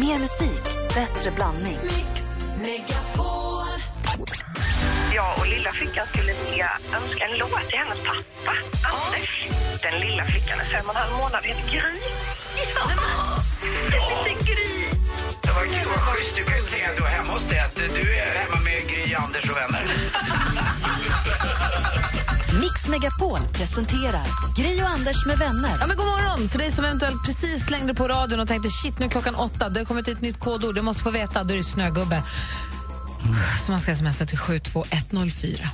Mer musik, bättre blandning. Jag och lilla flickan skulle vilja önska en låt till hennes pappa, Anders. Den lilla flickan är fem och en halv månad heter Gry. Ja! Gry. Det var kul, vad schysst. Du kan ju säga då hemma hos dig att du är hemma med Gry, Anders och vänner. Mix Megapol presenterar Gry och Anders med vänner. Ja, men god morgon för dig som eventuellt precis slängde på radion och tänkte shit, nu är klockan åtta. Det har kommit ett nytt kodord, jag måste få veta. Då är det snögubbe. Så man ska smsa till 72104.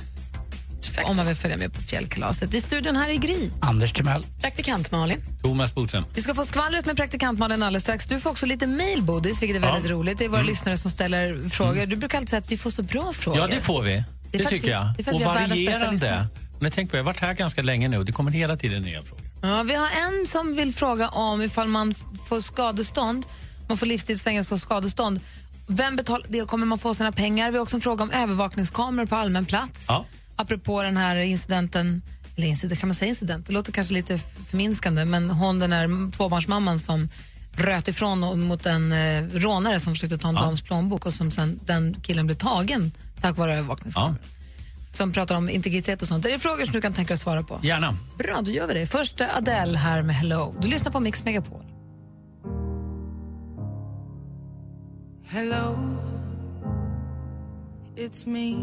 Om man vill följa med på fjällkalaset. I studion här är Gry. Anders Timell. Praktikant Malin. Thomas Bodström. Vi ska få skvallret med praktikant Malin alldeles strax. Du får också lite mail, Bodis, vilket är väldigt roligt. Det är våra lyssnare som ställer frågor. Du brukar alltid säga att vi får så bra frågor. Ja, det får vi. Det Det, tycker vi- jag. och varierande. Men tänker på, jag har varit här ganska länge nu och det kommer hela tiden nya frågor. Ja, vi har en som vill fråga om ifall man får skadestånd, man får livstidsfängelse och skadestånd. Vem betalar det? Kommer man få sina pengar? Vi har också en fråga om övervakningskameror på allmän plats. Ja. Apropå den här incidenten, eller incident, kan man säga incident? Det låter kanske lite förminskande, men hon den här tvåbarnsmamman som röt ifrån och- mot en eh, rånare som försökte ta en dams plånbok och som sen den killen blev tagen tack vare övervakningskameror. Ja. Som pratar om integritet och sånt. Det är frågor som du kan tänka dig att svara på. Gärna. Bra, då gör vi det. Först är Adele här med Hello. Du lyssnar på Mix Megapol. Hello, it's me.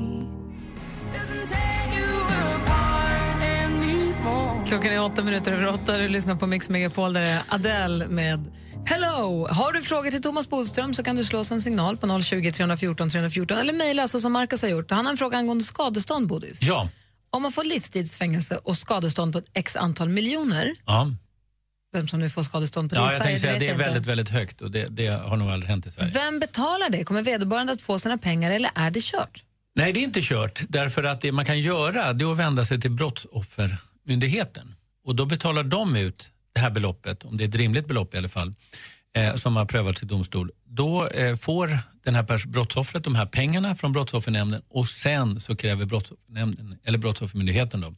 Klockan är åtta minuter över åtta. Du lyssnar på Mix Megapol där det är Adele med Hello. Har du frågor till Thomas Bodström så kan du slå oss en signal på 020 314 314 eller mejla alltså som Marcus har gjort. Han har en fråga angående skadestånd, Bodis. Ja. Om man får livstidsfängelse och skadestånd på ett x antal miljoner, Ja, vem som nu får skadestånd på det ja i jag Sverige, tänkte säga det är jag inte. väldigt, väldigt högt och det, det har nog aldrig hänt i Sverige. Vem betalar det? Kommer vederbörande att få sina pengar eller är det kört? Nej, det är inte kört. Därför att det man kan göra det är att vända sig till Brottsoffermyndigheten. Och då betalar de ut det här beloppet, om det är ett rimligt belopp i alla fall, eh, som har prövats i domstol. Då eh, får den här brottsoffret de här pengarna från Brottsoffernämnden och sen så kräver Brottsoffernämnden, eller Brottsoffermyndigheten då,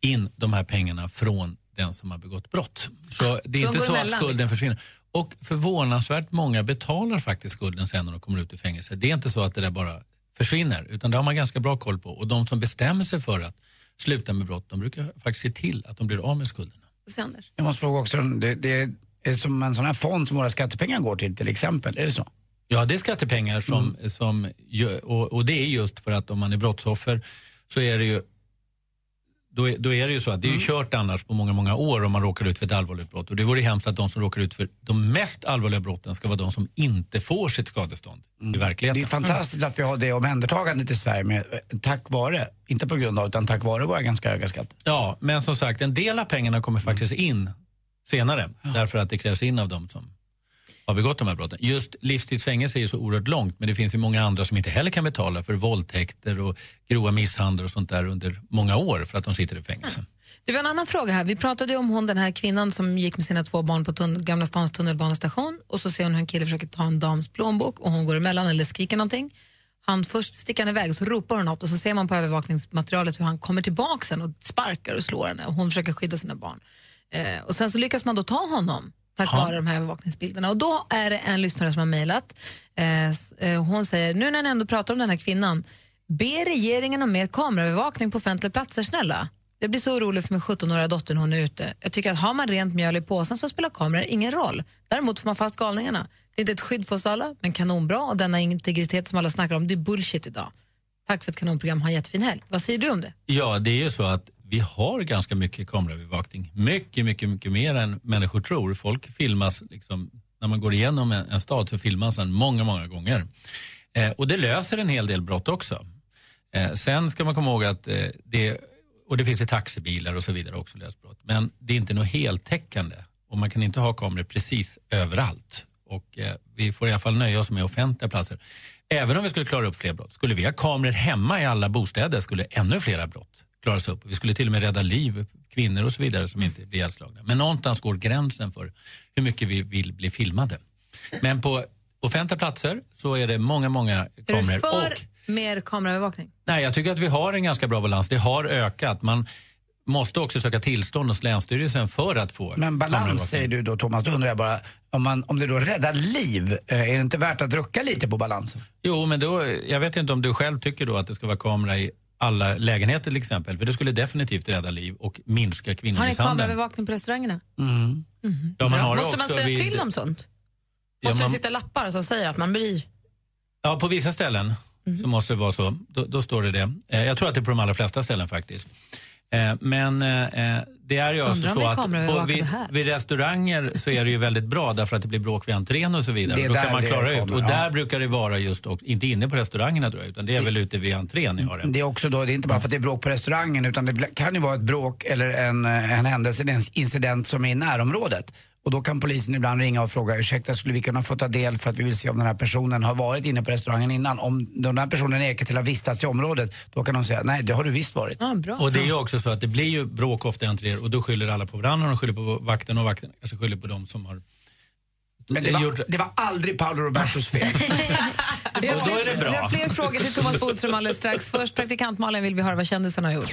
in de här pengarna från den som har begått brott. Så det är Så inte så att skulden liksom? försvinner. Och förvånansvärt många betalar faktiskt skulden sen när de kommer ut ur fängelse. Det är inte så att det där bara försvinner, utan det har man ganska bra koll på. Och de som bestämmer sig för att sluta med brott, de brukar faktiskt se till att de blir av med skulderna. Anders? Jag måste fråga också, det, det är som en sån här fond som våra skattepengar går till till exempel, är det så? Ja, det är skattepengar som, som gör, och, och det är just för att om man är brottsoffer så är det ju då är, då är det ju så att det är ju kört annars på många, många år om man råkar ut för ett allvarligt brott. Och det vore hemskt att de som råkar ut för de mest allvarliga brotten ska vara de som inte får sitt skadestånd i Det verkligheten. är fantastiskt att vi har det omhändertagandet i Sverige med, eh, tack vare, inte på grund av, utan tack vare våra ganska höga skatter. Ja, men som sagt, en del av pengarna kommer faktiskt in senare. Därför att det krävs in av dem som har begått de här brotten. Just livstidsfängelse är så oerhört långt, men det finns ju många andra som inte heller kan betala för våldtäkter och grova misshandel och sånt där under många år för att de sitter i fängelse. Det var en annan fråga här. Vi pratade ju om hon den här kvinnan som gick med sina två barn på tun- Gamla stans tunnelbanestation och så ser hon hur en kille försöker ta en dams plånbok och hon går emellan eller skriker någonting. Han först sticker han iväg och så ropar hon något och så ser man på övervakningsmaterialet hur han kommer tillbaka sen och sparkar och slår henne och hon försöker skydda sina barn. Eh, och sen så lyckas man då ta honom tack vare de här övervakningsbilderna. Och då är det en lyssnare som har mejlat. Eh, eh, hon säger, nu när ni ändå pratar om den här kvinnan, be regeringen om mer kameraövervakning på offentliga platser snälla. Jag blir så orolig för min 17-åriga dotter när hon är ute. Jag tycker att har man rent mjöl i påsen så spelar kameror ingen roll. Däremot får man fast galningarna. Det är inte ett skydd för oss alla, men kanonbra. Och denna integritet som alla snackar om, det är bullshit idag. Tack för ett kanonprogram, ha en jättefin helg. Vad säger du om det? Ja, det är ju så att vi har ganska mycket kameraövervakning. Mycket, mycket, mycket mer än människor tror. Folk filmas, liksom, när man går igenom en, en stad så filmas den många, många gånger. Eh, och det löser en hel del brott också. Eh, sen ska man komma ihåg att eh, det, och det finns i taxibilar och så vidare också löst brott. Men det är inte något heltäckande och man kan inte ha kameror precis överallt. Och eh, vi får i alla fall nöja oss med offentliga platser. Även om vi skulle klara upp fler brott. Skulle vi ha kameror hemma i alla bostäder skulle ännu flera brott klaras upp. Vi skulle till och med rädda liv, kvinnor och så vidare som inte blir ihjälslagna. Men någonstans går gränsen för hur mycket vi vill bli filmade. Men på offentliga platser så är det många, många Är du kameror. för Och mer kameraövervakning? Nej, jag tycker att vi har en ganska bra balans. Det har ökat. Man, måste också söka tillstånd hos Länsstyrelsen för att få Men balans säger du då Thomas, då undrar jag bara, om, man, om det då räddar liv, eh, är det inte värt att rucka lite på balansen? Jo, men då, jag vet inte om du själv tycker då att det ska vara kamera i alla lägenheter till exempel. För det skulle definitivt rädda liv och minska Har ni kvinnomisshandeln. kameraövervakning på restaurangerna? Ja, man har Måste man säga vid- till om sånt? Ja, Måste man- det sitta lappar som säger att man blir... Ja, på vissa ställen så måste det vara så. Då, då står det det. Eh, jag tror att det är på de allra flesta ställen faktiskt. Eh, men eh, eh, det är ju alltså så att på, vid, vid restauranger så är det ju väldigt bra därför att det blir bråk vid entrén och så vidare. Det är Då där kan man klara ut. kommer, Och ja. där brukar det vara just, också, inte inne på restaurangerna tror jag, utan det är väl ute vid entrén ni har det. Det är också då, det är inte bara för att det är bråk på restaurangen utan det kan ju vara ett bråk eller en, en händelse, en incident som är i närområdet. Och då kan polisen ibland ringa och fråga, ursäkta skulle vi kunna få ta del för att vi vill se om den här personen har varit inne på restaurangen innan. Om den här personen nekar till att ha vistats i området, då kan de säga, nej det har du visst varit. Ja, bra. Och det är ju också så att det blir ju bråk ofta i entréer och då skyller alla på varandra. De skyller på vakten och vakten kanske skyller på dem som har Men det var, det var aldrig Paolo Robertos fel. Vi har, Och då är det fler, bra. vi har fler frågor till Thomas Bodström alldeles strax. Först praktikant Malin vill vi höra vad kändisarna har gjort.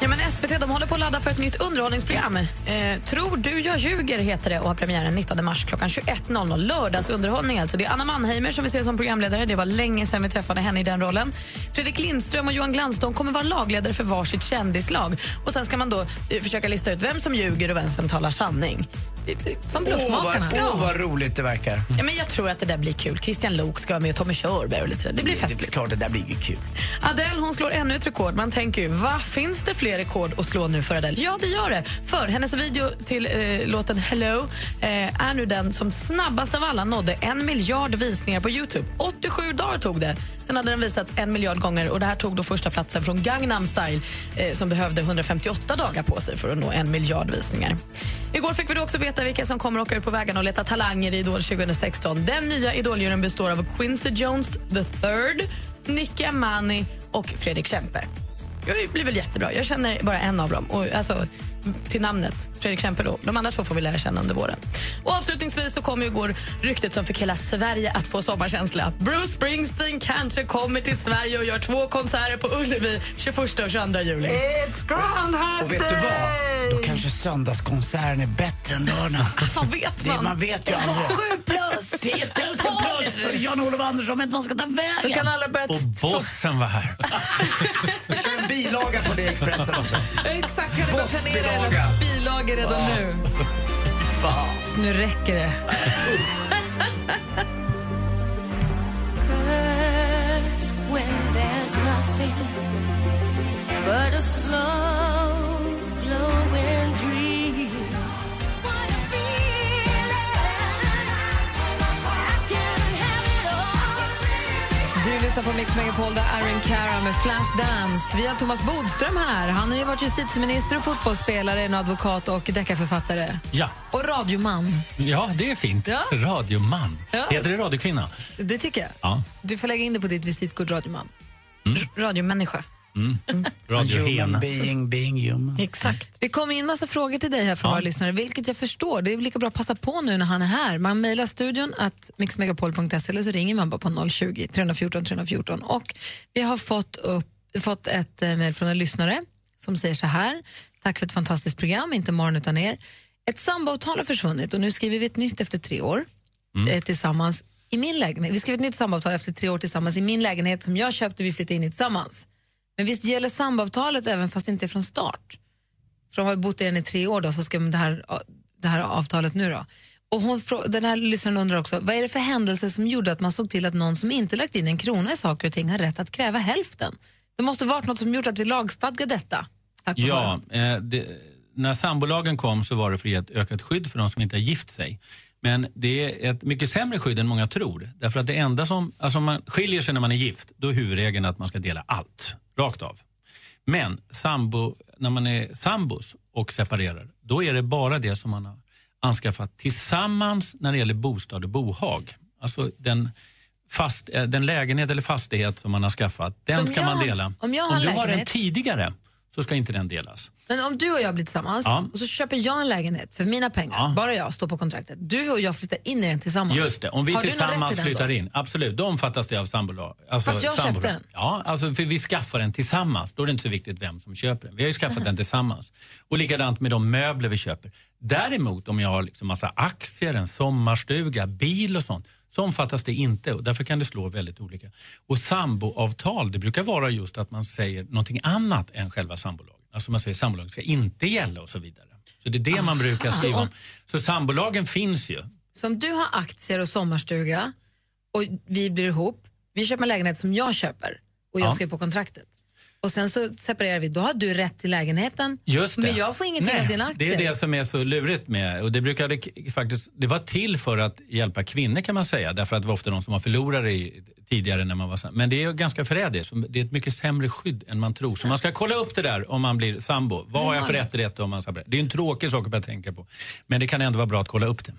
Ja, men SVT de håller på att ladda för ett nytt underhållningsprogram. Eh, Tror du jag ljuger heter det och har premiären 19 mars klockan 21.00. Lördagsunderhållning alltså. Det är Anna Mannheimer som vi ser som programledare. Det var länge sedan vi träffade henne i den rollen. Fredrik Lindström och Johan Glans de kommer vara lagledare för varsitt kändislag. Och sen ska man då eh, försöka lista ut vem som ljuger och vem som talar sanning. Som Åh Bluffmakarna. vad, åh, vad roligt det verkar. Ja, men jag tror att det där blir kul. Christian Lok ska vara med och Tommy Körberg och lite sådär. Det blir Det är festligt. klart det där blir ju kul. Adele hon slår ännu ett rekord. Man tänker ju, vad finns det fler rekord att slå nu för Adele? Ja, det gör det. För hennes video till eh, låten Hello eh, är nu den som snabbast av alla nådde en miljard visningar på Youtube. 87 dagar tog det. Sen hade den visats en miljard gånger och det här tog då första platsen från Gangnam Style eh, som behövde 158 dagar på sig för att nå en miljard visningar. Igår fick vi då också veta vilka som kommer åka ut på vägarna och leta talanger i Idol 2016. Den nya Idoljuryn består av Quincy Jones the third, Nicky Amani och Fredrik Kempe. Det blir väl jättebra. Jag känner bara en av dem. Och, alltså, till namnet, Fredrik Kempe. Då. De andra två får vi lära känna under våren. Och avslutningsvis så kom ju igår ryktet som fick hela Sverige att få sommarkänsla. Bruce Springsteen kanske kommer till Sverige och gör två konserter på Ullevi 21 och 22 juli. It's Groundhog Och vet du vad? Då kanske söndagskonserten är bättre än lördagen. Vad vet Det, man? man vet ju aldrig. 7 plus! 10 000 plus för Jan-Olof Andersson vet han ska ta Då vägen. kan alla börja... Och bossen var här. Vi kör en bilaga på det Expressen också. Exakt, kan ni börja planera Bossbilaga. era bilagor redan nu? Fan. Nu räcker det. when there's nothing but a slow Du lyssnar på Mix Megapol där Aaron Cara med Flashdance. Vi har Thomas Bodström här. Han har ju varit justitieminister och fotbollsspelare, en advokat och deckarförfattare. Ja. Och radioman. ja, det är fint. Ja. Radioman. Ja. Heter det radiokvinna? Det tycker jag. Ja. Du får lägga in det på ditt visitkort, radioman. Radiomänniska. Radiohen. Human being, being human. Exakt. Det kom in massa frågor till dig här från Ja. våra lyssnare, vilket jag förstår. Det är lika bra att passa på nu när han är här. Man mejlar studion att mixmegapol.se eller så ringer man bara på 020 314 314. Och vi har fått, upp, fått ett eh, mejl från en lyssnare som säger så här. Tack för ett fantastiskt program, inte morgon utan er. Ett samboavtal har försvunnit och nu skriver vi ett nytt efter tre år eh, tillsammans i min lägenhet. Vi skrev ett nytt samboavtal efter tre år tillsammans i min lägenhet som jag köpte och vi flyttade in i tillsammans. Men visst gäller samboavtalet även fast det inte är från start? För de har bott i den i tre år då, så ska man det här, det här avtalet nu då. Och hon, den här lyssnaren undrar också, vad är det för händelse som gjorde att man såg till att någon som inte lagt in en krona i saker och ting har rätt att kräva hälften? Det måste varit något som gjort att vi lagstadgade detta. Tack Ja, eh, det, när sambolagen kom så var det för att ge ett ökat skydd för de som inte har gift sig. Men det är ett mycket sämre skydd än många tror. Därför att det enda som, alltså om man skiljer sig när man är gift, då är huvudregeln att man ska dela allt, rakt av. Men sambo, när man är sambos och separerar, då är det bara det som man har anskaffat tillsammans när det gäller bostad och bohag. Alltså den, fast, eh, den lägenhet eller fastighet som man har skaffat, den Som ska jag man dela. om jag har en du har den lägenhet- tidigare så ska inte den delas. Men om du och jag blir tillsammans Ja. och så köper jag en lägenhet för mina pengar, Ja. bara jag står på kontraktet. Du och jag flyttar in i den tillsammans. Just det, om vi Har tillsammans till flyttar då? in, absolut, då omfattas det av sambolag. Alltså, Fast jag sambolag. köpte den. Ja, alltså för vi skaffar den tillsammans. Då är det inte så viktigt vem som köper den. Vi har ju skaffat den tillsammans. Och likadant med de möbler vi köper. Däremot om jag har liksom massa aktier, en sommarstuga, bil och sånt så omfattas det inte och därför kan det slå väldigt olika. Och samboavtal, det brukar vara just att man säger någonting annat än själva sambolagen. Alltså man säger sambolagen ska inte gälla och så vidare. Så det är det man brukar skriva om. Så sambolagen finns ju. Så om du har aktier och sommarstuga och vi blir ihop, vi köper en lägenhet som jag köper och jag Ja. skriver på kontraktet. Och sen så separerar vi, då har du rätt till lägenheten men jag får ingenting Nej, av dina aktier. Det är det som är så lurigt med och det brukade faktiskt, det var till för att hjälpa kvinnor kan man säga därför att det var ofta de som var förlorare i, tidigare när man var Men det är ganska förrädiskt, det är ett mycket sämre skydd än man tror. Så man ska kolla upp det där om man blir sambo. Vad har jag för rätt och rätt om man ska Det är en tråkig sak att börja tänka på. Men det kan ändå vara bra att kolla upp det.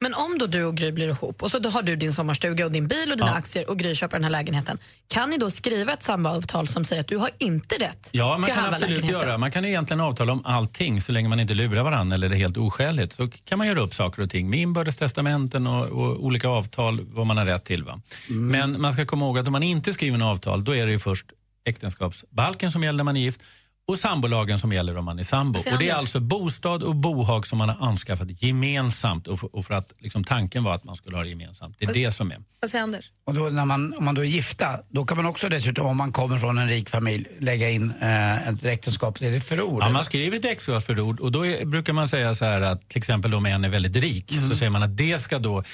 Men om då du och Gry blir ihop och så då har du din sommarstuga och din bil och dina Ja. aktier och Gry köper den här lägenheten. Kan ni då skriva ett samboavtal som säger att du har inte rätt Ja, man till kan halva absolut lägenheten? göra. Man kan egentligen avtala om allting så länge man inte lurar varandra eller det är helt oskäligt. Så kan man göra upp saker och ting med inbördes testamenten och, och olika avtal vad man har rätt till. Va? Men man ska komma ihåg att om man inte skriver en avtal då är det ju först äktenskapsbalken som gäller när man är gift och sambolagen som gäller om man är sambo. Säg Och det är alltså bostad och bohag som man har anskaffat gemensamt och för, och för att liksom, tanken var att man skulle ha det gemensamt. Det är det som är. Vad säger Anders? Och då när man, om man då är gifta, då kan man också dessutom, om man kommer från en rik familj, lägga in eh, ett äktenskap. Är det förord? Ja, eller? man skriver ett äktenskapsförord och då är, brukar man säga så här att till exempel om en är väldigt rik så säger man att det ska då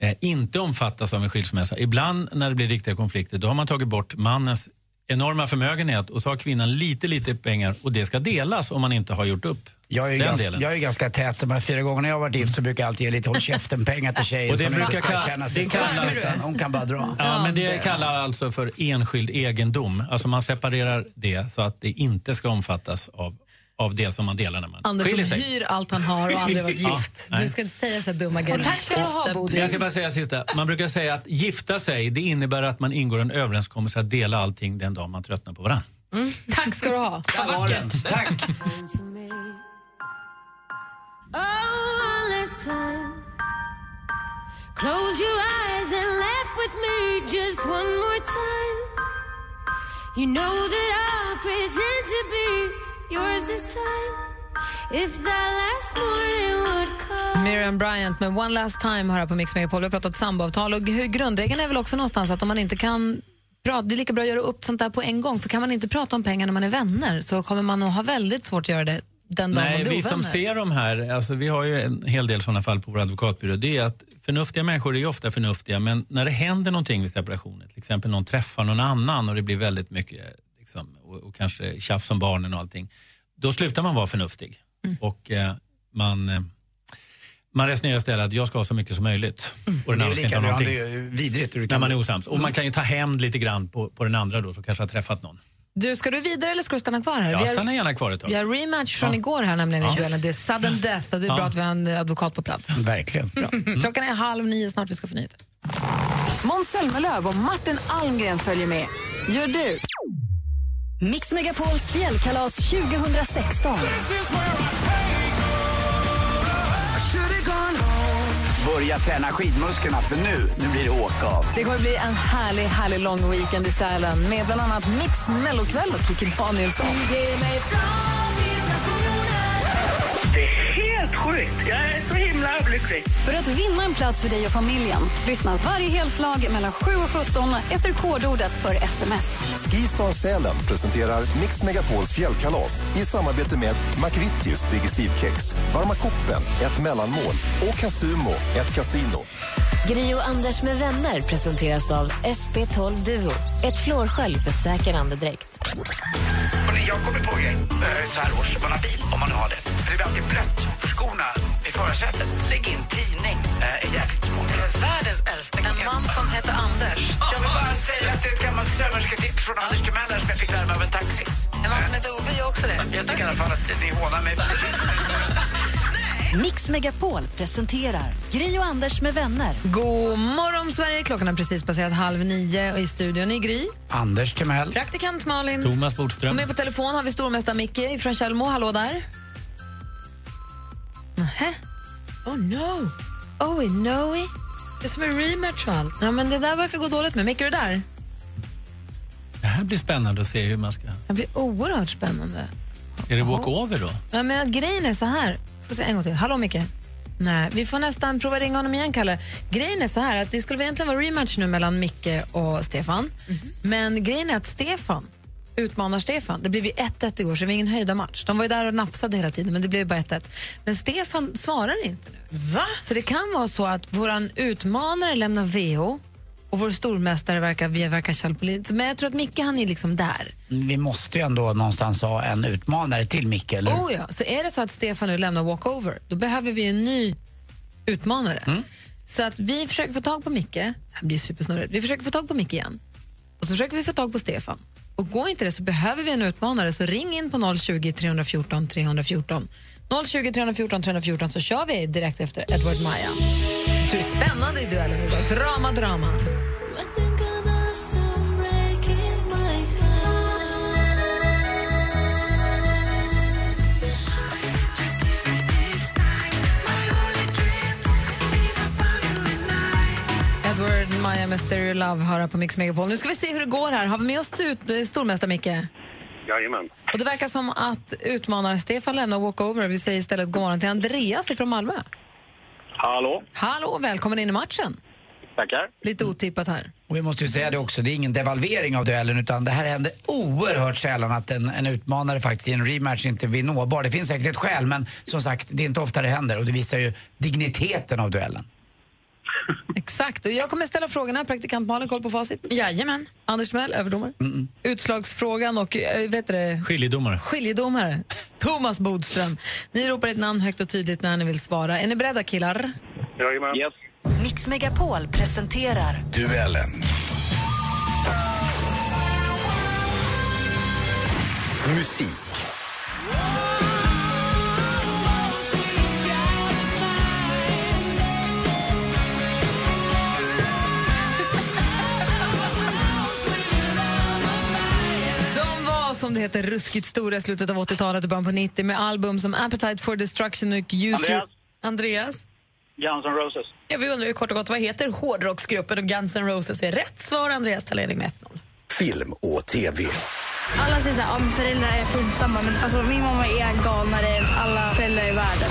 eh, inte omfattas av en skilsmässa. Ibland när det blir riktiga konflikter då har man tagit bort mannens enorma förmögenhet och så har kvinnan lite, lite pengar och det ska delas om man inte har gjort upp Jag är, ju ganska, delen. jag är ganska tät. De här fyra gångerna jag har varit gift så brukar jag alltid ge lite håll käften-pengar till tjejer Och det som inte brukar ska kalla- känna sig kallas-. Hon kan bara dra. Ja, men det kallar alltså för enskild egendom. Alltså man separerar det så att det inte ska omfattas av, av det som man delar när man Anders skiljer som sig. hyr allt han har och aldrig varit gift. Du ska inte säga så här dumma grejer. Tack ska du ha Jag ska bara säga sista. Man brukar säga att gifta sig det innebär att man ingår en överenskommelse att dela allting den dag man tröttnar på varandra. Tack ska du ha. Där var den. Tack! Close your eyes and laugh with me just one more time. You know that I'll pretend to be yours this time. If that last morning would come. Miriam Bryant med One Last Time har här på Mix Megapol. Vi har pratat samboavtal och hur grundregeln är väl också någonstans att om man inte kan prata, det är lika bra att göra upp sånt där på en gång. För kan man inte prata om pengar när man är vänner så kommer man att ha väldigt svårt att göra det den dagen man Nej, blir vi som ovänner. ser de här, alltså vi har ju en hel del sådana fall på vår advokatbyrå, det är att förnuftiga människor är ju ofta förnuftiga men när det händer någonting vid separationer, till exempel någon träffar någon annan och det blir väldigt mycket liksom, och, och kanske tjafs om barnen och allting, då slutar man vara förnuftig. Mm. Och eh, man, eh, man resonerar istället att jag ska ha så mycket som möjligt och den andra ska inte ha bra, det någonting. är ju vidrigt. hur du När man är osams. Och man kan ju ta hämnd lite grann på, på den andra då som kanske har träffat någon. Du, ska du vidare eller ska du stanna kvar här? Jag stannar gärna kvar ett tag. vi har rematch från Ja. igår här nämligen i Ja. duellen. Det är sudden death och det är Ja. bra att vi har en advokat på plats. Verkligen. Klockan är halv nio, snart vi ska få nyheter. Måns Zelmerlöw och Martin Almgren följer med. Gör du? Mix Megapols fjällkalas 2016. Börja träna skidmusklerna för nu, nu blir det åka av. Det kommer bli en härlig, härlig lång weekend i Sälen med bland annat Mix Mellokväll och Kikki Danielsson. Det är helt sjukt. Jag är så himla lycklig. För att vinna en plats för dig och familjen, lyssna varje helslag mellan 7 och 17 efter kodordet för sms. Skistar Sälen presenterar Mix Megapols fjällkalas i samarbete med McVittys Digestivkex, Varma koppen, ett mellanmål och Casumo, ett kasino. Gri och Anders med vänner presenteras av SP12 Duo. Ett flårskölj för säker andedräkt. Jag kommer på en grej eh, så här års, man har bil, om man har det. För det blir alltid blött för skorna i förarsätet. Lägg in tidning, eh, är jäkligt smart. Världens äldsta En man som heter Anders. Jag vill bara säga att det är ett gammalt sömmersketips från Anders Timeller som jag fick lära mig av en taxi. En man som heter Ove gör också det. Jag tycker i alla fall att ni hånar mig. Mix Megapol presenterar Gri och Anders med vänner. God morgon, Sverige! Klockan har precis passerat halv nio och i studion i Gry. Anders Timell. Praktikant Malin. Thomas Och Bodström. med på telefon har vi stormästare Micke från Källmo. Hallå där. Nähä? Oh no! Oh, no. Det är som en rematch och allt. Ja, men det där verkar gå dåligt med. Micke, är du där? Det här blir spännande att se hur man ska... Det blir oerhört spännande. Är det walkover då? Ja, men grejen är så här. Ska se en gång till. Hallå, Micke. Nej, vi får nästan prova ringa honom igen, Kalle. Grejen är så här att det skulle egentligen vara rematch nu mellan Micke och Stefan. Men grejen är att Stefan utmanar Stefan. Det blev ju 1-1 igår, så det var ingen höjda match. De var ju där och nafsade hela tiden, men det blev bara 1-1. Men Stefan svarar inte nu. Va? Så det kan vara så att vår utmanare lämnar VO och vår stormästare verkar, vi verkar källpolis. Men jag tror att Micke han är liksom där. Vi måste ju ändå någonstans ha en utmanare till Micke, eller? Oh ja, så är det så att Stefan nu lämnar walkover, då behöver vi en ny utmanare. Mm. Så att vi försöker få tag på Micke, det här blir supersnurrigt, vi försöker få tag på Micke igen. Och så försöker vi få tag på Stefan. Och går inte det så behöver vi en utmanare, så ring in på 020 314 314. 020 314 314 så kör vi direkt efter Edward Maja. Är spännande i duellen idag. Drama, drama. Edward Maja med Stereo Love hör på Mix Megapol. Nu ska vi se hur det går här. Har vi med oss stormästare Micke? Jajamän. Och det verkar som att utmanaren Stefan lämnar walkover. Vi säger istället god morgon till Andreas från Malmö. Hallå, Hallå, välkommen in i matchen. tackar. Lite otippat här. Och vi måste ju säga det också, det är ingen devalvering av duellen utan det här händer oerhört sällan att en, en utmanare faktiskt i en rematch inte blir nåbar. Det finns säkert ett skäl men som sagt, det är inte ofta det händer och det visar ju digniteten av duellen. Exakt. Och jag kommer ställa frågorna. Praktikant Malin, koll på facit. Jajamän. Anders Mell, överdomare. Utslagsfrågan och äh, vet du det, Skiljedomare. skiljedomare. Thomas Bodström. Ni ropar ett namn högt och tydligt när ni vill svara. Är ni beredda killar? Jajamän. Yes. Mix Megapol presenterar Duellen. Musik. Som det heter, ruskigt stora i slutet av 80-talet och början på 90 med album som Appetite for Destruction och Use Andreas. Your... Andreas? Guns N' Roses. Ja, vi undrar ju kort och gott vad heter hårdrocksgruppen och Guns N' Roses är rätt svar. Andreas tar ledning med 1-0. Film och TV. Alla säger att ja, föräldrar är pinsamma, men alltså, min mamma är galnare än alla föräldrar i världen.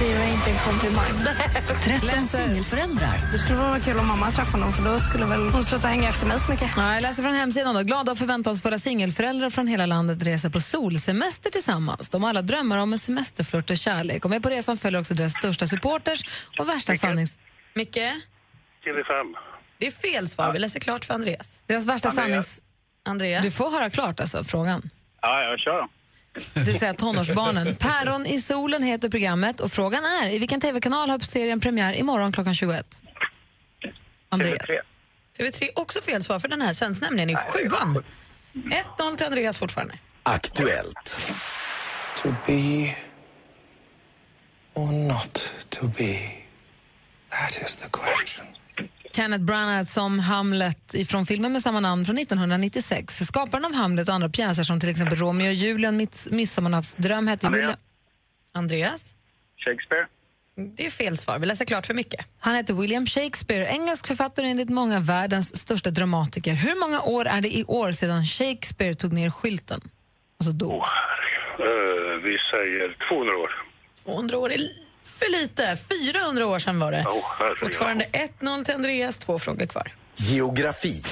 Det är inte en komplimang. 13 singelföräldrar. Det skulle vara kul om mamma träffade någon, för då skulle väl hon sluta hänga efter mig så mycket. Ja, jag läser från hemsidan. Då. Glada och förväntansfulla singelföräldrar från hela landet reser på solsemester tillsammans. De alla drömmar om en semesterflört och kärlek. Och med på resan följer också deras största supporters och värsta sannings... Micke? TV5. Det är fel svar. Vi läser klart för Andreas. Deras värsta Andreas. sannings... Andreas? Du får höra klart alltså, frågan. Ja, jag kör då. Det säga tonårsbarnen. Päron i solen heter programmet och frågan är i vilken tv-kanal har serien premiär imorgon klockan 21? Andreas. TV3. TV3 också fel svar för den här sänds nämligen i sjuan. 1-0 till Andreas fortfarande. Aktuellt. To be or not to be? That is the question. Kenneth Branagh som Hamlet från filmen med samma namn från 1996. Skaparen av Hamlet och andra pjäser som till exempel Romeo och Julia Midsommarnattsdröm hette Andreas. William... Andreas? Shakespeare. Det är fel svar. Vi läser klart för mycket. Han heter William Shakespeare, engelsk författare enligt många världens största dramatiker. Hur många år är det i år sedan Shakespeare tog ner skylten? Alltså dog. Eh, vi säger 200 år. 200 år är för lite. 400 år sedan var det. Oh. Fortfarande 1-0 till Andreas. Två frågor kvar. Geografi.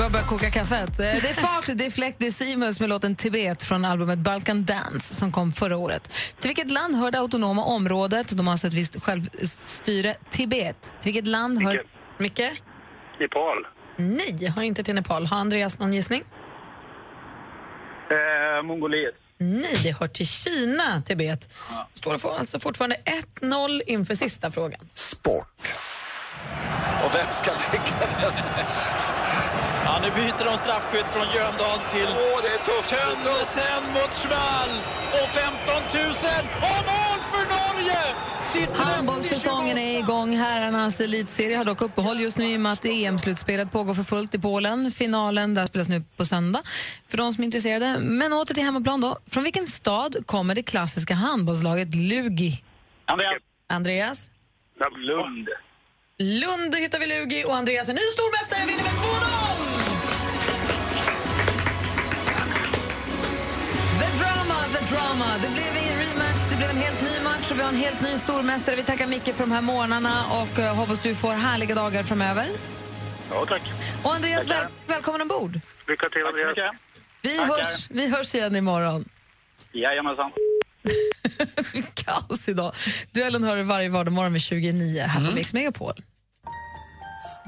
Bara börja koka kaffet. Eh, Det är fart, det är fläkt, det är Simus med låten Tibet från albumet Balkan Dance som kom förra året. Till vilket land hör det autonoma området, de har alltså ett visst självstyre, Tibet? Till vilket land hör... Micke. Micke? Nepal. Nej, har inte till Nepal. Har Andreas någon gissning? Eh, Mongoliet. Nej, det hör till Kina, Tibet. Står det för- alltså fortfarande 1-0 inför sista frågan. Och vem ska lägga den? Nu byter de straffskytt från Jöndal till Tönnesen mot Schwall. Och 15 000 och mål för Norge! Handbollssäsongen är igång. Herrarnas elitserie har dock uppehåll just nu i och med att EM-slutspelet pågår för fullt i Polen. Finalen där spelas nu på söndag för de som är intresserade. Men åter till hemmaplan då. Från vilken stad kommer det klassiska handbollslaget Lugi? Andreas. Andreas? Lund. Lund hittar vi Lugi och Andreas är ny stormästare vinner med 2-0! Drama, the drama. Det blev ingen rematch, det blev en helt ny match och vi har en helt ny stormästare. Vi tackar Micke för de här månaderna och eh, hoppas du får härliga dagar framöver. Ja, tack. Och Andreas, väl, välkommen ombord. Lycka till, Andreas. Vi Tackar. hörs, vi hörs igen imorgon. Jajamensan. Kaos idag. Duellen hör du varje vardagsmorgon vid 29 här Mm. på Mix Megapol.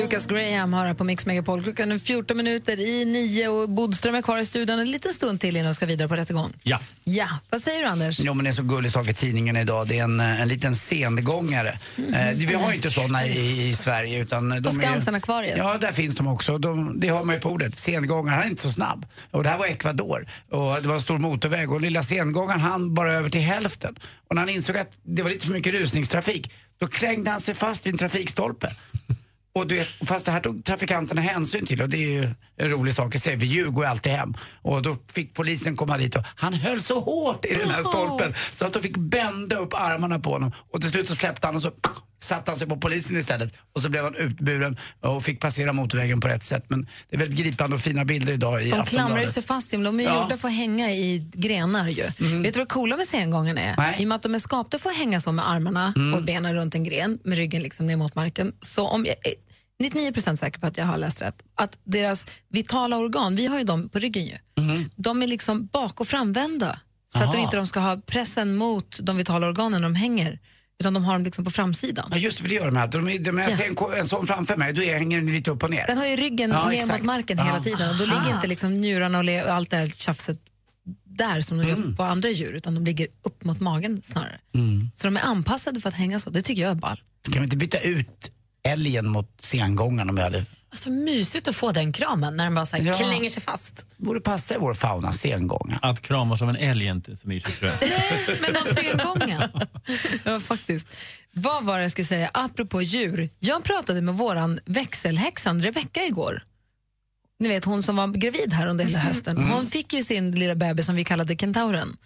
Lucas Graham har här på Mix Megapol. Klockan är 14 minuter i nio och Bodström är kvar i studion en liten stund till innan de ska vidare på rättegång. Ja. Ja, vad säger du Anders? Jo men det är så gullig sak i tidningen idag. Det är en, eh, en liten sengångare. Eh, vi har ju inte såna i, i Sverige utan de På är ju- Skansen-akvariet? Ja, där finns de också. De, det har man ju på ordet. Sengångare, han är inte så snabb. Och det här var Ecuador. Och det var en stor motorväg och lilla sengångaren han bara över till hälften. Och när han insåg att det var lite för mycket rusningstrafik, då klängde han sig fast vid en trafikstolpe. Och du vet, fast det här tog trafikanterna hänsyn till och det är ju en rolig sak i sig, för djur går ju alltid hem. Och då fick polisen komma dit och han höll så hårt i den här stolpen så att de fick bända upp armarna på honom. Och till slut så släppte han och så satte han sig på polisen istället. Och så blev han utburen och fick passera motorvägen på rätt sätt. Men det är väldigt gripande och fina bilder idag i De klamrar sig fast, de är Ja. gjorda för att hänga i grenar ju. Mm. Vet du vad det coola med sengången är? Nej. I och med att de är skapta för att hänga så med armarna Mm. och benen runt en gren med ryggen liksom ner mot marken. Så om jag är 99% säker på att jag har läst rätt, att deras vitala organ, vi har ju dem på ryggen ju, de är liksom bak och framvända. Så att Aha. de inte de ska ha pressen mot de vitala organen när de hänger, utan de har dem liksom på framsidan. Ja just för det gör de här. De, de, jag Ja. ser en, en sån framför mig, då hänger den lite upp och ner. Den har ju ryggen Ja, ner exakt. mot marken Ja. hela tiden och då ligger inte liksom njurarna och, och allt det här tjafset där som de Mm. gör på andra djur utan de ligger upp mot magen snarare. Mm. Så de är anpassade för att hänga så. Det tycker jag är ball. Kan vi inte byta ut älgen mot sengångaren om vi hade... Alltså mysigt att få den kramen när den bara så här Ja. klänger sig fast. borde passa i vår fauna, sengångaren. Att kramas av en älg är inte så mysigt tror jag. Men av sengången. Ja, faktiskt. Vad var det jag skulle säga apropå djur? Jag pratade med våran växelhäxan Rebecka igår. Ni vet hon som var gravid här under hela hösten. Mm. Hon fick ju sin lilla bebis som vi kallade kentauren.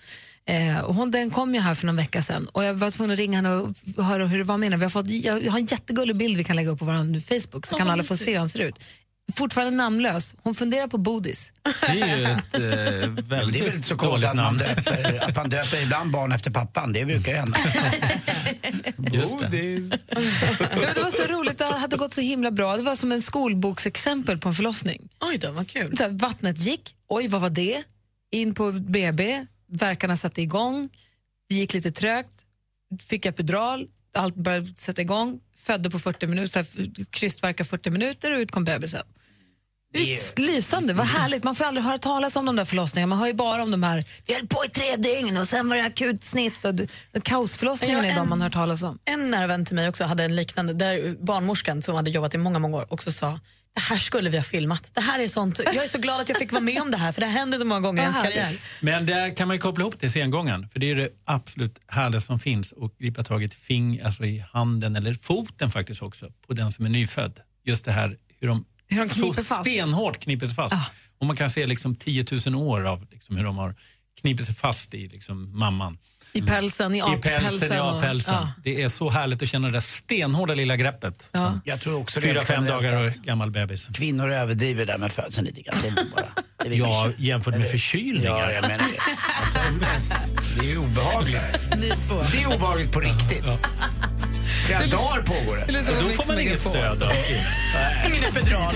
Eh, och hon, den kom ju här för någon vecka sedan och jag var tvungen att ringa henne och höra hur det var med henne. Vi har fått, jag har en jättegullig bild vi kan lägga upp på vår Facebook så kan alla få se hur han ser ut. Fortfarande namnlös. Hon funderar på bodis. Det är ju ett eh, väldigt det är väl inte så dåligt konstigt att man, döper, att man döper ibland barn efter pappan. Det brukar ju hända. Just det. Var så roligt, det hade gått så himla bra. Det var som en skolboksexempel på en förlossning. Oj då, vad kul. Så här, vattnet gick, oj vad var det? In på BB, verkarna satte igång, det gick lite trögt, fick epidural, allt började sätta igång, födde på 40 minuter, krystvärkar 40 minuter och ut kom bebisen. Lysande, vad härligt. Man får aldrig höra talas om de där förlossningarna. Man hör ju bara om de här, vi höll på i tre dygn och sen var det akut snitt och, och kaosförlossningarna är de man hör talas om. En nära vän till mig också hade en liknande, där barnmorskan som hade jobbat i många, många år också sa det här skulle vi ha filmat. Det här är sånt. Jag är så glad att jag fick vara med om det här för det hände inte många gånger i ens karriär. Men där kan man ju koppla ihop det sengången. För det är det absolut härligaste som finns att gripa tag i ett fing, alltså i handen eller foten faktiskt också, på den som är nyfödd. Just det här hur de, Hur de kniper så fast. stenhårt kniper sig fast. Och man kan se liksom 10 000 år av liksom hur de har knipit sig fast i liksom mamman. I pälsen, i I pälsen, ja, och- pälsen. ja. Det är så härligt att känna det där stenhårda lilla greppet. Ja. Som Jag tror också det Fyra, fem generellt dagar att och gammal bebis. Kvinnor överdriver där med födseln lite grann. Det är bara, det är väl Ja, mycket. jämfört med förkylningar. Ja, jag menar det. Alltså, det är ju obehagligt. Ni två. Det är obehagligt på riktigt. Flera dagar pågår det. Eller så Och då Mix får man inget Megapol. stöd av epidural.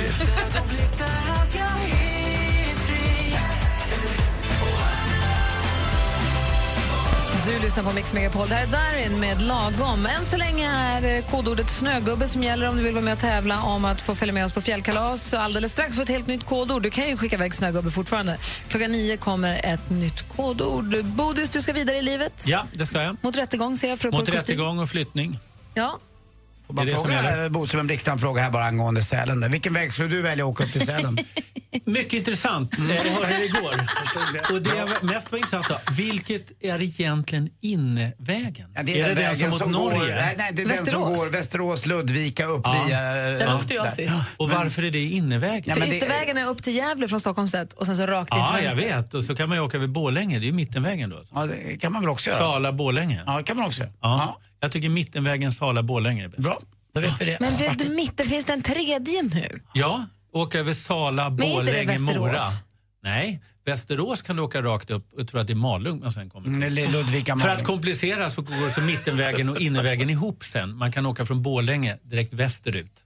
Du lyssnar på Mix Megapol. Det här är Darin med Lagom. Än så länge är eh, kodordet snögubbe som gäller om du vill vara med och tävla om att få följa med oss på fjällkalas. Så alldeles strax får ett helt nytt kodord. Du kan ju skicka iväg snögubbe fortfarande. Klockan nio kommer ett nytt kodord. Bodis, du ska vidare i livet. Ja, det ska jag. Mot rättegång ser jag. Mot rättegång och flyttning. Ja. Får bara Det är det som fråga gäller. eh, en här bara angående Sälen. där. Vilken väg skulle du välja att åka upp till Sälen? Mycket intressant. Mm. Eh, Jag hörde det igår. Och det jag mest var intressant då, vilket är egentligen innevägen? Ja, det är, är det den den som vägen mot som Norge? går, nej, nej, det är den som Västerås. går Västerås, Ludvika upp Ja. via... Den ja, åkte jag där. sist. Och varför är det innevägen? Ja, För det- yttervägen är upp till Gävle från Stockholms sett och sen så rakt in Ja, till jag vänster. vet. Och så kan man ju åka över Borlänge. Det är ju mittenvägen då. Ja, det kan man väl också göra? Sala-Borlänge. Ja, det kan man också göra. Ja. Jag tycker mittenvägen Sala-Borlänge är bäst. Bra, då vet vi det. Men vet du, mitten finns det en tredje nu. Ja, åka över Sala, Men inte det Borlänge, Mora. Västerås? Nej, Västerås kan du åka rakt upp och tro att det är Malung man sen kommer till. Mm, eller Ludvika För Malung. att komplicera så går så mittenvägen och innervägen ihop sen. Man kan åka från Borlänge direkt västerut.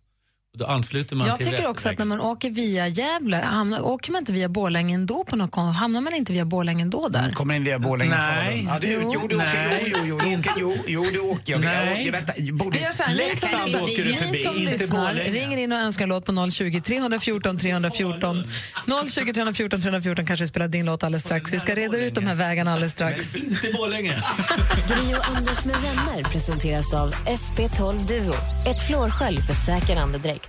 Då ansluter man Jag till tycker också att när man åker via Gävle, hamnar, åker man inte via Borlänge ändå på något Hamnar man inte via Borlänge ändå där? Kommer in via Borlänge Nej. Ja, det, jo, jo, du åker, Nej. jo, jo, jo, du åker, jo, jo, du åker. Jag, jag, Nej. jag, vänta, Vi Bodis, gör så här, ni som, Leksand åker du förbi, som inte lyssnar Borlänge. ringer in och önskar en låt på 020 314 314. 020 314 314 kanske vi spelar din låt alldeles strax. Vi ska reda ut de här vägarna alldeles strax. Inte Borlänge. Gri och Anders med vänner presenteras av SP12 Duo. Ett flårskölj för säker andedräkt.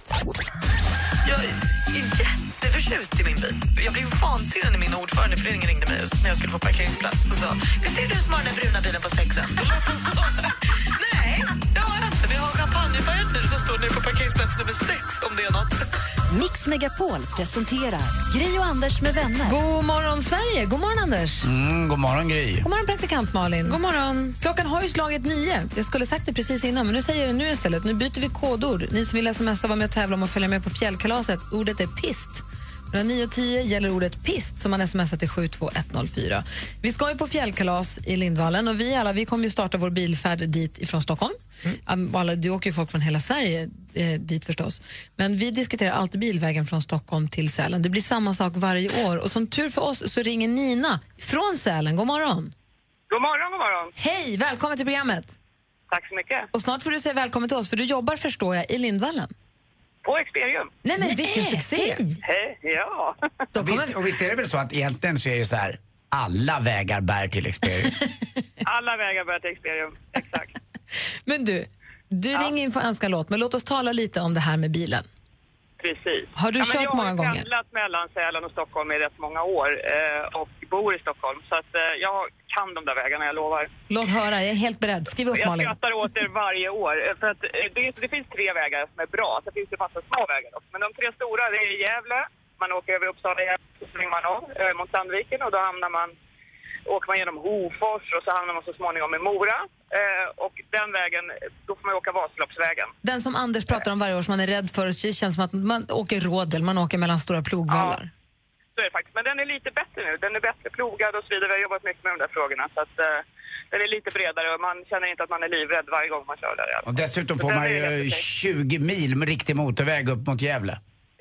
Jag är jätteförtjust i min bil. Jag blev vansinnig när min ordförande i föreningen ringde mig när jag skulle få parkeringsplats och sa Visst är det du som har den där bruna bilen på sexen? Nej, det har jag inte. Vi har champagnefärgad bil som står nere på parkeringsplats nummer sex om det är något. Mix Megapol presenterar Gri och Anders med vänner. God morgon, Sverige! God morgon, Anders! Mm, god morgon Gry. God morgon, praktikant Malin. God morgon. Klockan har ju slagit nio. Jag skulle sagt det precis innan, men nu säger jag det nu istället. Nu byter vi kodord. Ni som vill smsa vara med och tävla om att följa med på fjällkalaset. Ordet är pist. Mellan 9 och 10 gäller ordet pist som man smsar till 72104. Vi ska ju på fjällkalas i Lindvallen och vi alla vi kommer ju starta vår bilfärd dit ifrån Stockholm. Um, Alla, du åker ju folk från hela Sverige eh, dit förstås. Men vi diskuterar alltid bilvägen från Stockholm till Sälen. Det blir samma sak varje år och som tur för oss så ringer Nina från Sälen. God morgon! God morgon, god morgon. Hej, välkommen till programmet. Tack så mycket. Och snart får du säga välkommen till oss, för du jobbar förstår jag i Lindvallen. På Experium. Nej men vilken succé! Hej, ja. Och visst, och visst är det väl så att egentligen så är det så här, alla vägar bär till Experium. Alla vägar bär till Experium. Exakt. Men du, du ringer in för att önska en låt, men låt oss tala lite om det här med bilen. Precis. Har du men kört många Jag gånger? har pendlat mellan Sälen och Stockholm i rätt många år eh, och bor i Stockholm. Så att, eh, jag kan de där vägarna, jag lovar. Låt höra, jag är helt beredd. Skriv upp Jag Malin. skrattar åt er varje år. eh, För att eh, det, det finns tre vägar som är bra. Sen finns det massa små vägar också. Men de tre stora, det är Gävle. Man åker över Uppsala, Gävle, så svänger man av eh, mot Sandviken och då hamnar man åker man genom Hofors och så hamnar man så småningom i Mora. Eh, och den vägen, då får man åka Vasaloppsvägen. Den som Anders pratar om varje år som man är rädd för, det känns som att man åker rådel, man åker mellan stora plogvallar. Så är det faktiskt. Men den är lite bättre nu. Den är bättre plogad och så vidare. Vi har jobbat mycket med de där frågorna. Så att, eh, den är lite bredare och man känner inte att man är livrädd varje gång man kör där. Och dessutom får man ju helt okej. 20 mil med riktig motorväg upp mot Gävle.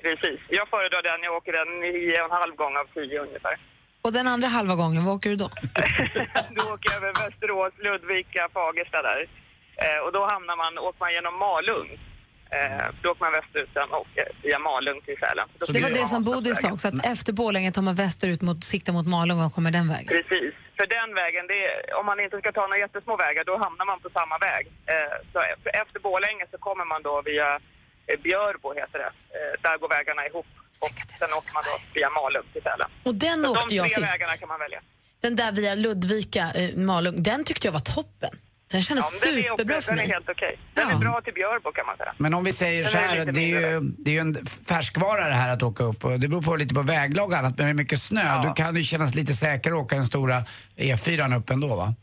Precis. Jag föredrar den. Jag åker den nio och en halv gång av tio ungefär. Och den andra halva gången, vad åker du då? Då åker jag över Västerås, Ludvika, Fagersta där. Eh, och då hamnar man, åker man genom Malung. Eh, då åker man västerut sen och via Malung till Sälen. Det var det som Bodil sa också, att efter Borlänge tar man västerut mot, siktar mot Malung och kommer den vägen. Precis. För den vägen, är, om man inte ska ta några jättesmå vägar, då hamnar man på samma väg. Eh, så e- efter Borlänge så kommer man då via eh, Björbo, heter det. Eh, där går vägarna ihop. Och sen åker man då via Malung till Sälen. Och den Så åkte de jag tre sist. vägarna kan man välja. Den där via Ludvika, eh, Malung, den tyckte jag var toppen. Den kändes Ja, den är superbra för den är mig. helt okej. Den är bra till Björbo kan man säga. Men om vi säger Den så är här, lite det är, ju, det är ju en färskvara det här att åka upp och det beror på lite på väglag och annat men det är mycket snö. Då kan det ju kännas lite säkrare att åka den stora E4 upp ändå va?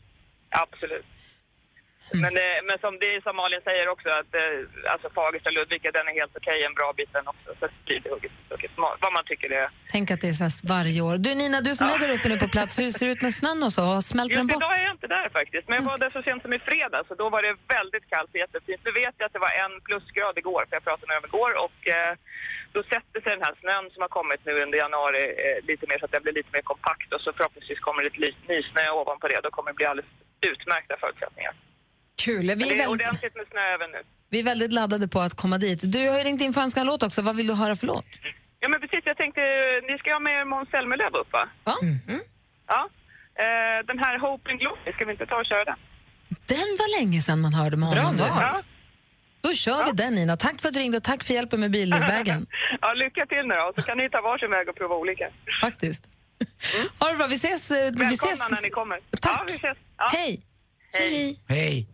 Absolut. Men, eh, men som det är som Malin säger också att eh, alltså Fagersta Ludvika den är helt okej, en bra bit den också. Så det blir hugget, hugget. Vad man tycker det är. Tänk att det är så här varje år. Du Nina, du som är där uppe nu på plats, hur ser det ut med snön och så? Smälter den bort? idag är jag inte där faktiskt, men jag var där så sent som i fredags och då var det väldigt kallt och jättefint. Nu vet jag att det var en plusgrad igår, för jag pratade med dem igår och eh, då sätter sig den här snön som har kommit nu under januari eh, lite mer så att den blir lite mer kompakt och så förhoppningsvis kommer det lite nysnö ovanpå det. Då kommer det bli alldeles utmärkta förutsättningar. Kul. Vi är, det är väldigt, ordentligt med snö även nu. vi är väldigt laddade på att komma dit. Du har ju ringt in för att önska en låt också. Vad vill du höra för låt? Ja men precis, jag tänkte, ni ska ha med er Måns Zelmerlöw upp va? Ja. Ja. Eh, den här Hope and Glory, ska vi inte ta och köra den? Den var länge sedan man hörde med Bra honom. val. Ja. Då kör vi den, Nina. Tack för att du ringde och tack för hjälpen med bilvägen. ja, lycka till nu då, så kan ni ta varsin väg och prova olika. Faktiskt. Ha det bra. Vi ses. eh, Vi Välkomna ses. när ni kommer. Tack. Ja, vi ses. Ja. Hej. Hej. Hej.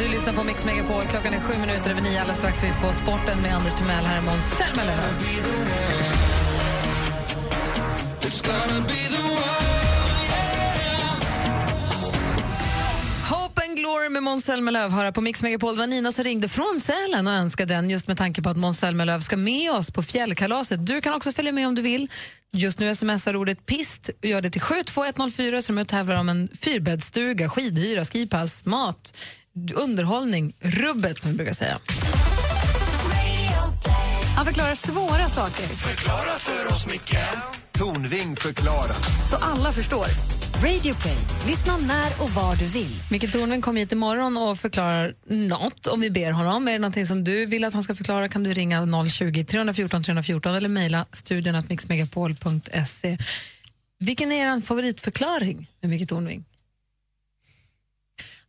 Du lyssnar på Mix Megapol. Klockan är sju minuter över nio. Alldeles strax vi får sporten med Anders Timell. Här är Måns Zelmerlöw. Hope and Glory med Måns Zelmerlöw höra på Mix Megapol. Det var Nina som ringde från Sälen och önskade den just med tanke på att Måns Zelmerlöw ska med oss på fjällkalaset. Du kan också följa med om du vill. Just nu smsar ordet pist och gör det till 72104 så de tävlar om en fyrbäddsstuga, skidhyra, skipass, mat, underhållning, rubbet som vi brukar säga. Han förklarar svåra saker Förklara för oss, Micke Tornving förklarar. så alla förstår. Radio Play. Lyssna när och var du vill. Micke Tornving kommer hit imorgon och förklarar något om vi ber honom. Är det någonting som du vill att han ska förklara kan du ringa 020 314 314 eller mejla studion att mixmegapol.se. Vilken är er favoritförklaring med Micke Tornving?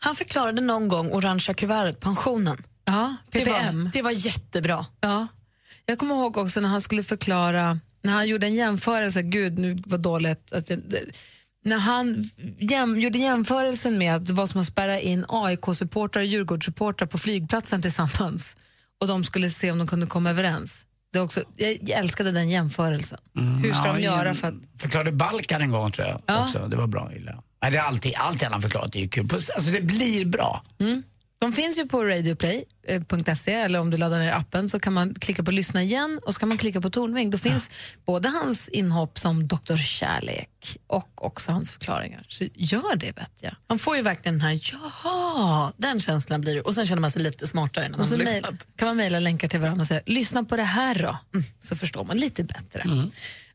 Han förklarade någon gång orangea kuvertet, pensionen. Ja, Det PPM. var, det var jättebra. Ja. Jag kommer ihåg också när han skulle förklara, när han gjorde en jämförelse, gud nu var dåligt, att jag, det- när han jäm, gjorde jämförelsen med att det var som att spärra in AIK-supportrar och Djurgårdssupportrar på flygplatsen tillsammans och de skulle se om de kunde komma överens. Det också, jag älskade den jämförelsen. Hur ska Ja, de göra för att... Förklarade Balkan en gång tror jag Ja. också. Det var bra illa. Nej, det är alltid, allt han har förklarat är ju kul. Alltså det blir bra. Mm. De finns ju på radioplay.se eller om du laddar ner appen så kan man klicka på lyssna igen och så kan man klicka på Tornving. Då finns både hans inhopp som Dr. Kärlek och också hans förklaringar. Så gör det vet jag. Man får ju verkligen den här, jaha, den känslan blir det. Och sen känner man sig lite smartare när man Och så har lyssnat. kan man mejla länkar till varandra och säga lyssna på det här då, så förstår man lite bättre.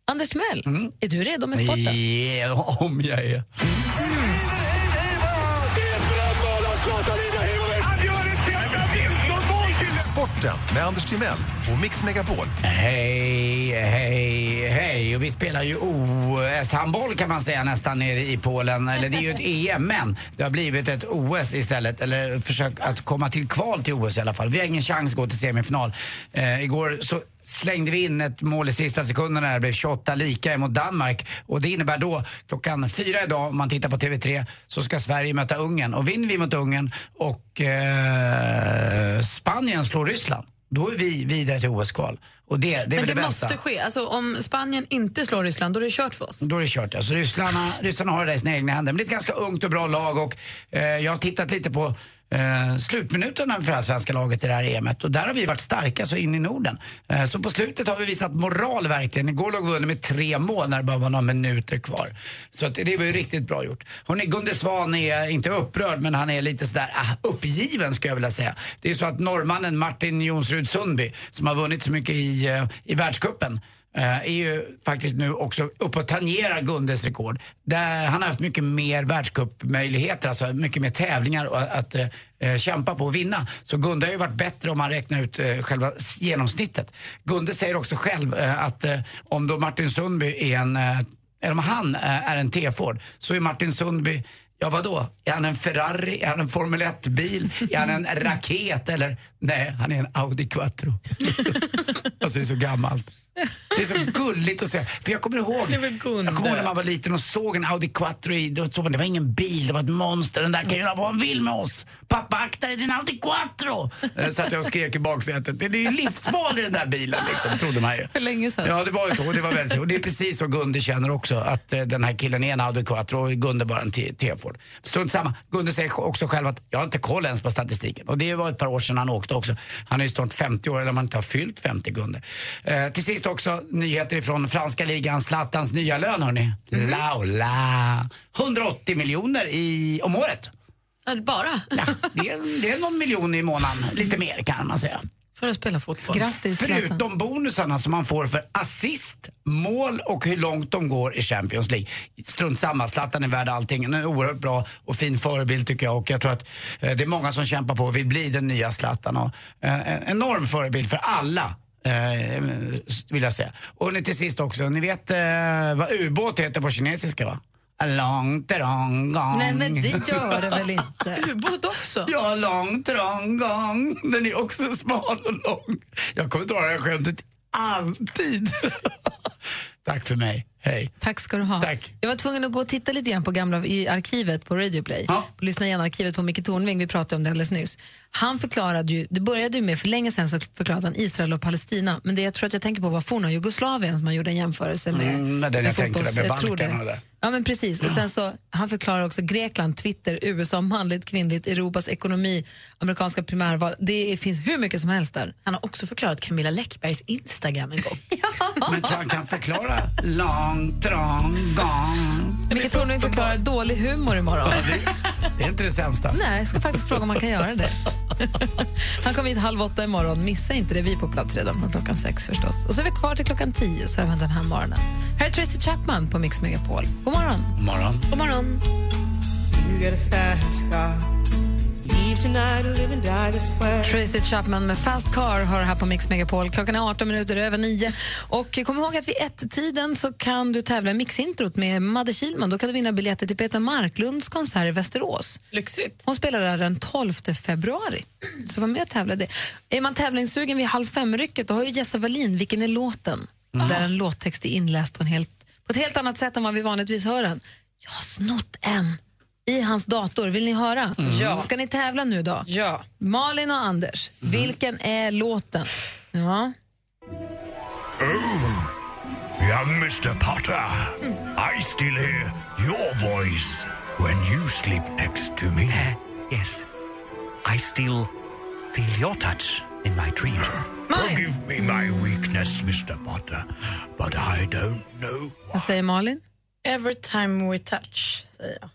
Anders Timell, är du redo med sporten? Ja, om jag är. Sporten med Anders Timell och Mix Megapol. Hej, hej, hej. Och vi spelar ju OS-handboll kan man säga nästan nere i Polen. Eller det är ju ett EM, men det har blivit ett OS istället. Eller försök att komma till kval till OS i alla fall. Vi har ingen chans att gå till semifinal. Eh, igår så slängde vi in ett mål i sista sekunderna. Det blev 28 lika mot Danmark. Och det innebär då klockan fyra idag, om man tittar på TV3, så ska Sverige möta Ungern. Och vinner vi mot Ungern och eh, Spanien slår Ryssland, då är vi vidare till OS-kval. Och det, det Men det det måste ske. Alltså, om Spanien inte slår Ryssland, då är det kört för oss. Då är det kört. Alltså, ryssarna, ryssarna har det i sina egna händer. Men det är ett ganska ungt och bra lag och eh, jag har tittat lite på eh, slutminuterna för det här svenska laget i det här EMet och där har vi varit starka så in i Norden. Eh, så på slutet har vi visat moral verkligen. Igår låg vi under med tre mål när det bara var några minuter kvar. Så att det var ju riktigt bra gjort. Hörrni, Gunde Svan är inte upprörd men han är lite sådär ah, uppgiven skulle jag vilja säga. Det är så att norrmannen Martin Jonsrud Sundby som har vunnit så mycket i, eh, i världscupen Eh, är ju faktiskt nu också uppe och tangerar Gundes rekord. Där han har haft mycket mer världscupmöjligheter, alltså mycket mer tävlingar att, att eh, kämpa på och vinna. Så Gunde har ju varit bättre om man räknar ut eh, själva genomsnittet. Gunde säger också själv eh, att eh, om då Martin Sundby är en, eh, eller om han är en T-Ford så är Martin Sundby Ja vadå? Är han en Ferrari? Är han en Formel 1-bil? Är han en raket? Eller nej, han är en Audi Quattro. alltså det är så gammalt. Det är så gulligt att se. För jag kommer ihåg, jag kommer ihåg när man var liten och såg en Audi Quattro i, då såg man, det var ingen bil, det var ett monster. Den där kan göra vad han vill med oss. Pappa akta dig, din Audi Quattro! Eh, Satt jag och skrek i baksätet. Det är ju livsfarlig den där bilen liksom, trodde man ju. För länge sedan. Ja, det var ju så. Och det, var väldigt, och det är precis så Gunde känner också. Att eh, den här killen är en Audi Quattro och Gunde bara en T-Ford. Strunt samma. Gunde säger också själv att jag har inte koll ens på statistiken. Och det var ett par år sedan han åkte också. Han är ju snart 50 år, eller om han inte har fyllt 50, Gunde. Eh, till sist också nyheter ifrån franska ligan. Zlatans nya lön, hörni. Laula. 180 miljoner i, om året. Bara? Ja, det, är, det är någon miljon i månaden. Lite mer kan man säga. För att spela fotboll. Grattis Zlatan. Förutom bonusarna som man får för assist, mål och hur långt de går i Champions League. Strunt samma, Zlatan är värd allting. Han är en oerhört bra och fin förebild tycker jag och jag tror att eh, det är många som kämpar på och vill bli den nya Zlatan. Och, eh, en enorm förebild för alla. Eh, vill jag säga. Och ni, till sist också, ni vet eh, vad ubåt heter på kinesiska va? Long, trong, gong. Nej men det gör det väl inte? Ubåt också? Ja, lång, trång, gång. Den är också smal och lång. Jag kommer dra det här skämtet alltid. Tack för mig. Hej. Tack ska du ha. Tack. Jag var tvungen att gå och titta lite grann på gamla i arkivet på Radio Play. Ja. På Lyssna igen-arkivet på Micke Tornving, vi pratade om det alldeles nyss. Han förklarade ju, det började ju med, för länge sedan så förklarade han Israel och Palestina. Men det jag tror att jag tänker på var forna Jugoslavien som man gjorde en jämförelse med. Mm, det är den jag tänkte där med jag tror Balkan och det. Ja men precis. Och sen så, han förklarar också Grekland, Twitter, USA, manligt, kvinnligt, Europas ekonomi, amerikanska primärval. Det finns hur mycket som helst där. Han har också förklarat Camilla Läckbergs Instagram en gång. Men tror han kan förklara lång, trång, gång? Micke Tornving förklarar dålig humor imorgon. Det är inte det sämsta. Nej, jag ska faktiskt fråga om man kan göra det. Han kommer hit halv åtta imorgon. Missa inte det. Vi är på plats redan från klockan sex förstås. Och så är vi kvar till klockan tio, så även den här morgonen. Här är Tracy Chapman på Mix Megapol. God morgon. God morgon. God morgon. You get Tracy Chapman med Fast Car hör här på Mix Megapol. Klockan är 18 minuter över nio. Och kom ihåg att vid ett-tiden så kan du tävla i Mixintrot med Madde Kilman. Då kan du vinna biljetter till Peter Marklunds konsert i Västerås. Lyxigt. Hon spelar där den 12 februari. Så var med och tävla. Det. Är man tävlingssugen vid halv fem-rycket då har ju Jessa Wallin Vilken är låten? Där en låttext är inläst på, en helt, på ett helt annat sätt än vad vi vanligtvis hör den. Jag har snott en i hans dator. Vill ni höra? Ja. Ska ni tävla nu då? Ja. Malin och Anders, vilken är låten? Ja. Oh, young Mr. Potter, I still hear your voice when you sleep next to me. Yes, I still feel your touch in my dream. Forgive me my weakness, Mr. Potter, but I don't know Vad säger Malin? Every time we touch, säger jag.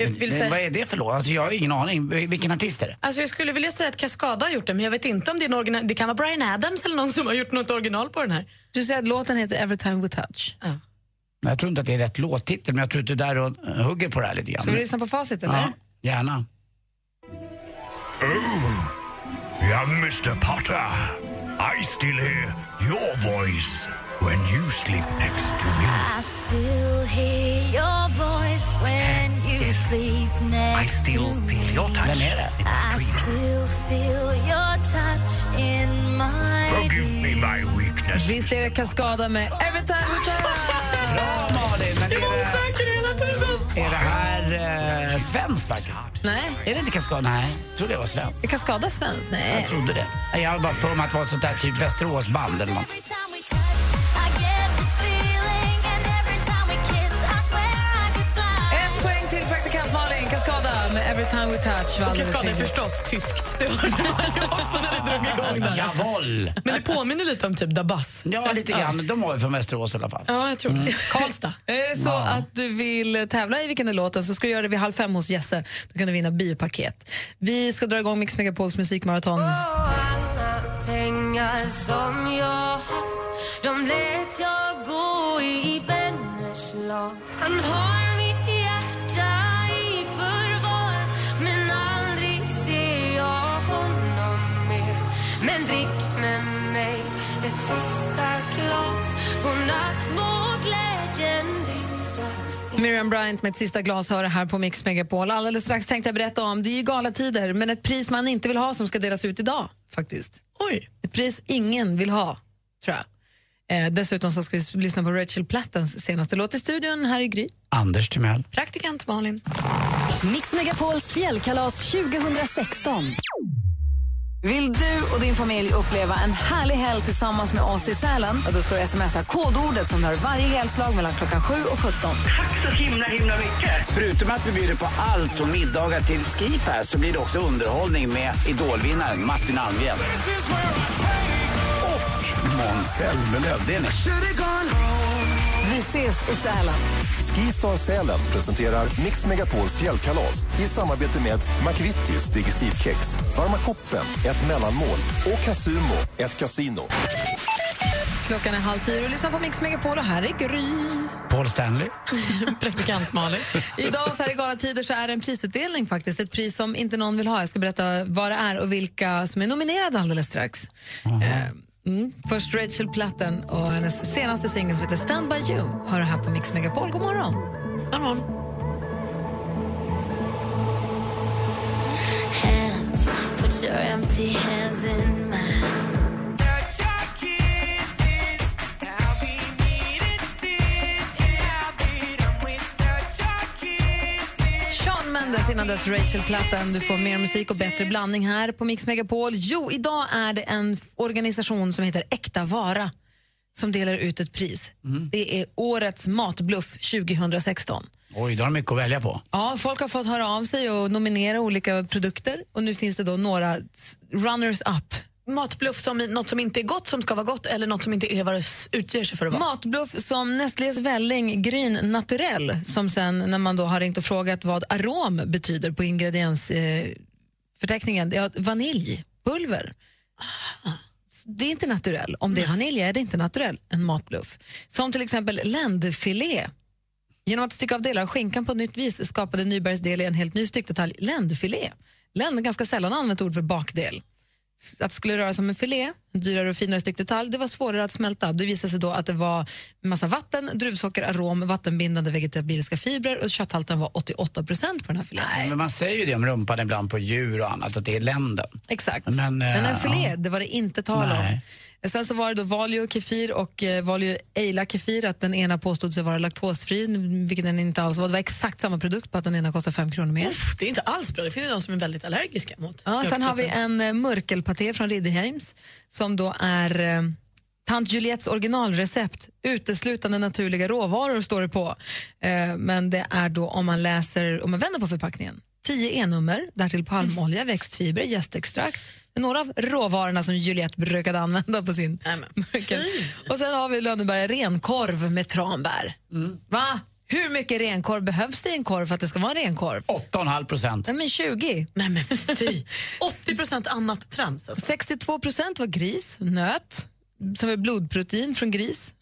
Men säga, Vad är det för låt? Alltså, jag har ingen aning. Vilken artist är det? alltså jag skulle vilja säga att Cascada har gjort det, men jag vet inte om det är en original. Det kan vara Brian Adams eller någon som har gjort något original på den här. Du säger att låten heter Every time we touch. Ja. Jag tror inte att det är rätt låttitel, men jag tror att du är där och hugger på det här lite grann. Ska vi lyssna på facit eller? Ja, gärna. Oh, young Mr. Potter, I still hear your voice when you sleep next to me. I still hear your voice when I still feel your touch Vem är det? in I my dream. still feel your touch in my Forgive me my weakness. Visst är det Cascada med Every time we touch? Bra Malin! Men är det, är det här eh, svenskt verkligen? Nej. Är det inte Cascada? Nej, jag trodde det var svenskt. Är Cascada svenskt? Nej. Jag trodde det. Nej, Jag har bara för mig att det var ett sånt där typ Västeråsband eller något. Time we touch. var Och riktigt. förstås tyskt. Det hörde man ju också när vi drog igång där. Jawohl! Men det påminner lite om typ Dabas. Ja, lite grann. De var ju från Västerås i alla fall. Ja, jag tror det. Karlstad. Är det så att du vill tävla i Vilken är låten så ska du göra det vid halv fem hos Jesse. Då kan du vinna biopaket. Vi ska dra igång Mix Megapols musikmaraton. Alla pengar som jag haft De lät jag gå i vänners lag Han har Miriam Bryant med ett sista glas hör det här på Mix Megapol. Alldeles strax tänkte jag berätta om, det är ju galatider, men ett pris man inte vill ha som ska delas ut idag faktiskt. Oj. Ett pris ingen vill ha, tror jag. Eh, dessutom så ska vi lyssna på Rachel Plattens senaste låt i studion. Här är Gry. Anders Timell. Praktikant Malin. Mix Megapols fjällkalas 2016. Vill du och din familj uppleva en härlig helg tillsammans med oss i Sälen? Då ska du smsa kodordet som hör varje helslag mellan klockan 7 och 17. Tack så himla, himla mycket. Förutom att vi bjuder på allt från middagar till skipass så blir det också underhållning med idolvinnaren Martin Almgren. Och Måns Zelmerlöw. Ses i Sälen. Skistar Sälen presenterar Mix Megapols fjällkalas i samarbete med McVittys Digestivkex, Varma koppen, ett mellanmål och Casumo, ett kasino. Klockan är halv tio och lyssnar på Mix Megapol och här är Gry. Paul Stanley. Praktikant Malin. Idag så här i galna tider så är det en prisutdelning faktiskt. Ett pris som inte någon vill ha. Jag ska berätta vad det är och vilka som är nominerade alldeles strax. Eh, Mm. Först Rachel Platten och hennes senaste singel som heter Stand By You. Hör det här på Mix Megapol. God morgon. God morgon. Hands, Mendes innan dess Rachel Platten. Du får mer musik och bättre blandning här på Mix Megapol. Jo, idag är det en organisation som heter Äkta Vara som delar ut ett pris. Det är Årets matbluff 2016. Oj, då har de mycket att välja på. Ja, folk har fått höra av sig och nominera olika produkter och nu finns det då några s- runners up. Matbluff som något som inte är gott som ska vara gott eller något som inte är vad det utger sig för att vara. Matbluff som Nestlés välling Gryn Naturell som sen när man då har ringt och frågat vad arom betyder på ingrediensförteckningen, eh, vaniljpulver. Det är inte naturell. Om det är vanilj är det inte naturell, en matbluff. Som till exempel ländfilé. Genom att stycka av delar av skinkan på ett nytt vis skapade Nybergs del i en helt ny styckdetalj ländfilé. Länd är ganska sällan använt ord för bakdel. Att det skulle röra sig om en filé, en dyrare och finare styckdetalj, det var svårare att smälta. Det visade sig då att det var massa vatten, druvsocker, arom, vattenbindande vegetabiliska fibrer och kötthalten var 88 procent på den här filén. Men man säger ju det om rumpan ibland på djur och annat, att det är länden. Exakt. Men, Men, eh, en filé, ja. det var det inte tal Nej. om. Sen så var det då Valio Kefir och eh, Valio Eila Kefir, att den ena påstod sig vara laktosfri, vilket den inte alls var. Det var exakt samma produkt, bara att den ena kostar fem kronor mer. Uff, det är inte alls bra. Det finns ju de som är väldigt allergiska mot Ja, sen har vi en eh, mörkelpaté från Ridderheims som då är eh, Tant Juliettes originalrecept. Uteslutande naturliga råvaror står det på. Eh, men det är då om man läser, om man vänder på förpackningen. 10 E-nummer, därtill palmolja, växtfiber, jästextrakt. Några av råvarorna som Juliette brukade använda på sin mörkel. Och sen har vi Lönneberga renkorv med tranbär. Va? Hur mycket renkorv behövs det i en korv för att det ska vara en renkorv? 8,5 procent. Nej, men 20. Nej men fy. 80 procent annat trams. Alltså. 62 procent var gris, nöt, som är blodprotein från gris.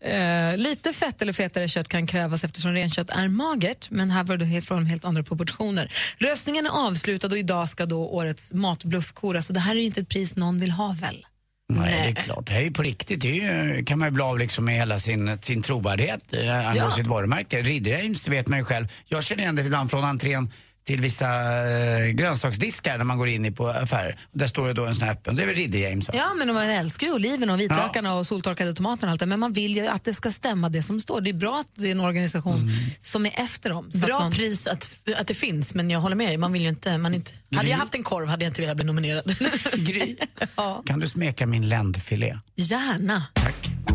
Eh, lite fett eller fetare kött kan krävas eftersom renkött är magert, men här var det helt från helt andra proportioner. Röstningen är avslutad och idag ska då årets matbluff koras. Så det här är ju inte ett pris någon vill ha väl? Nej, det är klart. Det är ju på riktigt. Det ju, kan man ju bli av liksom med hela sin, sin trovärdighet eh, angående Ja. sitt varumärke. Ridderheims, vet man ju själv. Jag känner igen det ibland från entrén till vissa eh, grönsaksdiskar när man går in i på affärer. Där står det då en sån här öppen. Det är väl Ridderheims? va? Ja, men man älskar ju oliven och vitlökarna och soltorkade tomaterna och allt det, men man vill ju att det ska stämma det som står. Det är bra att det är en organisation som är efter dem. så Bra att man- pris att, att det finns, men jag håller med dig. Man vill ju inte, man inte, hade jag haft en korv hade jag inte velat bli nominerad. Gry, ja. kan du smeka min ländfilé? Gärna.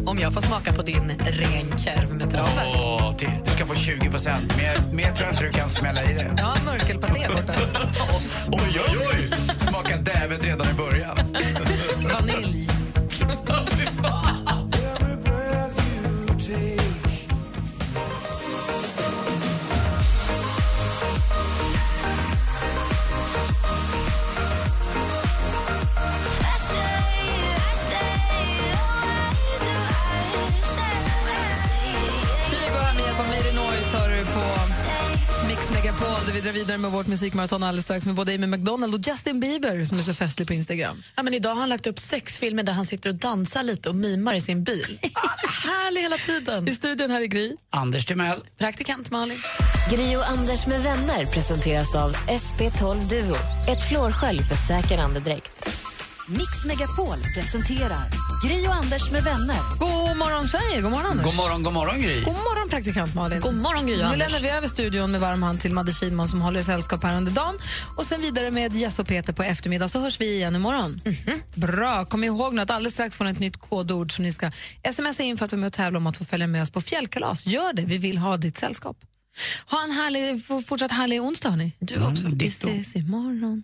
Om jag får smaka på din renkorv med travar. Åh, du ska få 20 procent. Mer, mer tror jag inte du kan smälla i det. Ja, mörkelpaté borta. Oj, oj, oj! Smaka dävet redan i början. Vanilj. Megapol där vi drar vidare med vårt musikmaraton alldeles strax med både Amy McDonald och Justin Bieber som är så festlig på Instagram. Ja, men idag har han lagt upp sex filmer där han sitter och dansar lite och mimar i sin bil. Ah, härlig hela tiden. I studion här i Gry. Anders Timell. Praktikant Malin. Gri och Anders med vänner presenteras av SP12 Duo. Ett flårskölj för säker andedräkt. Mix Megapol presenterar Gry och Anders med vänner. God morgon Sverige, god morgon Anders. God morgon, god morgon Gry. God morgon praktikant Malin. God morgon Gry och Nu Anders. lämnar vi över studion med varm hand till Madde Kihlman som håller sällskap här under dagen. Och sen vidare med Jess och Peter på eftermiddag så hörs vi igen imorgon. Bra, kom ihåg nu att alldeles strax får ni ett nytt kodord som ni ska smsa in för att vara med och tävla om att få följa med oss på fjällkalas. Gör det, vi vill ha ditt sällskap. Ha en härlig, fortsatt härlig onsdag hörni. Du också. vi ditto. ses imorgon.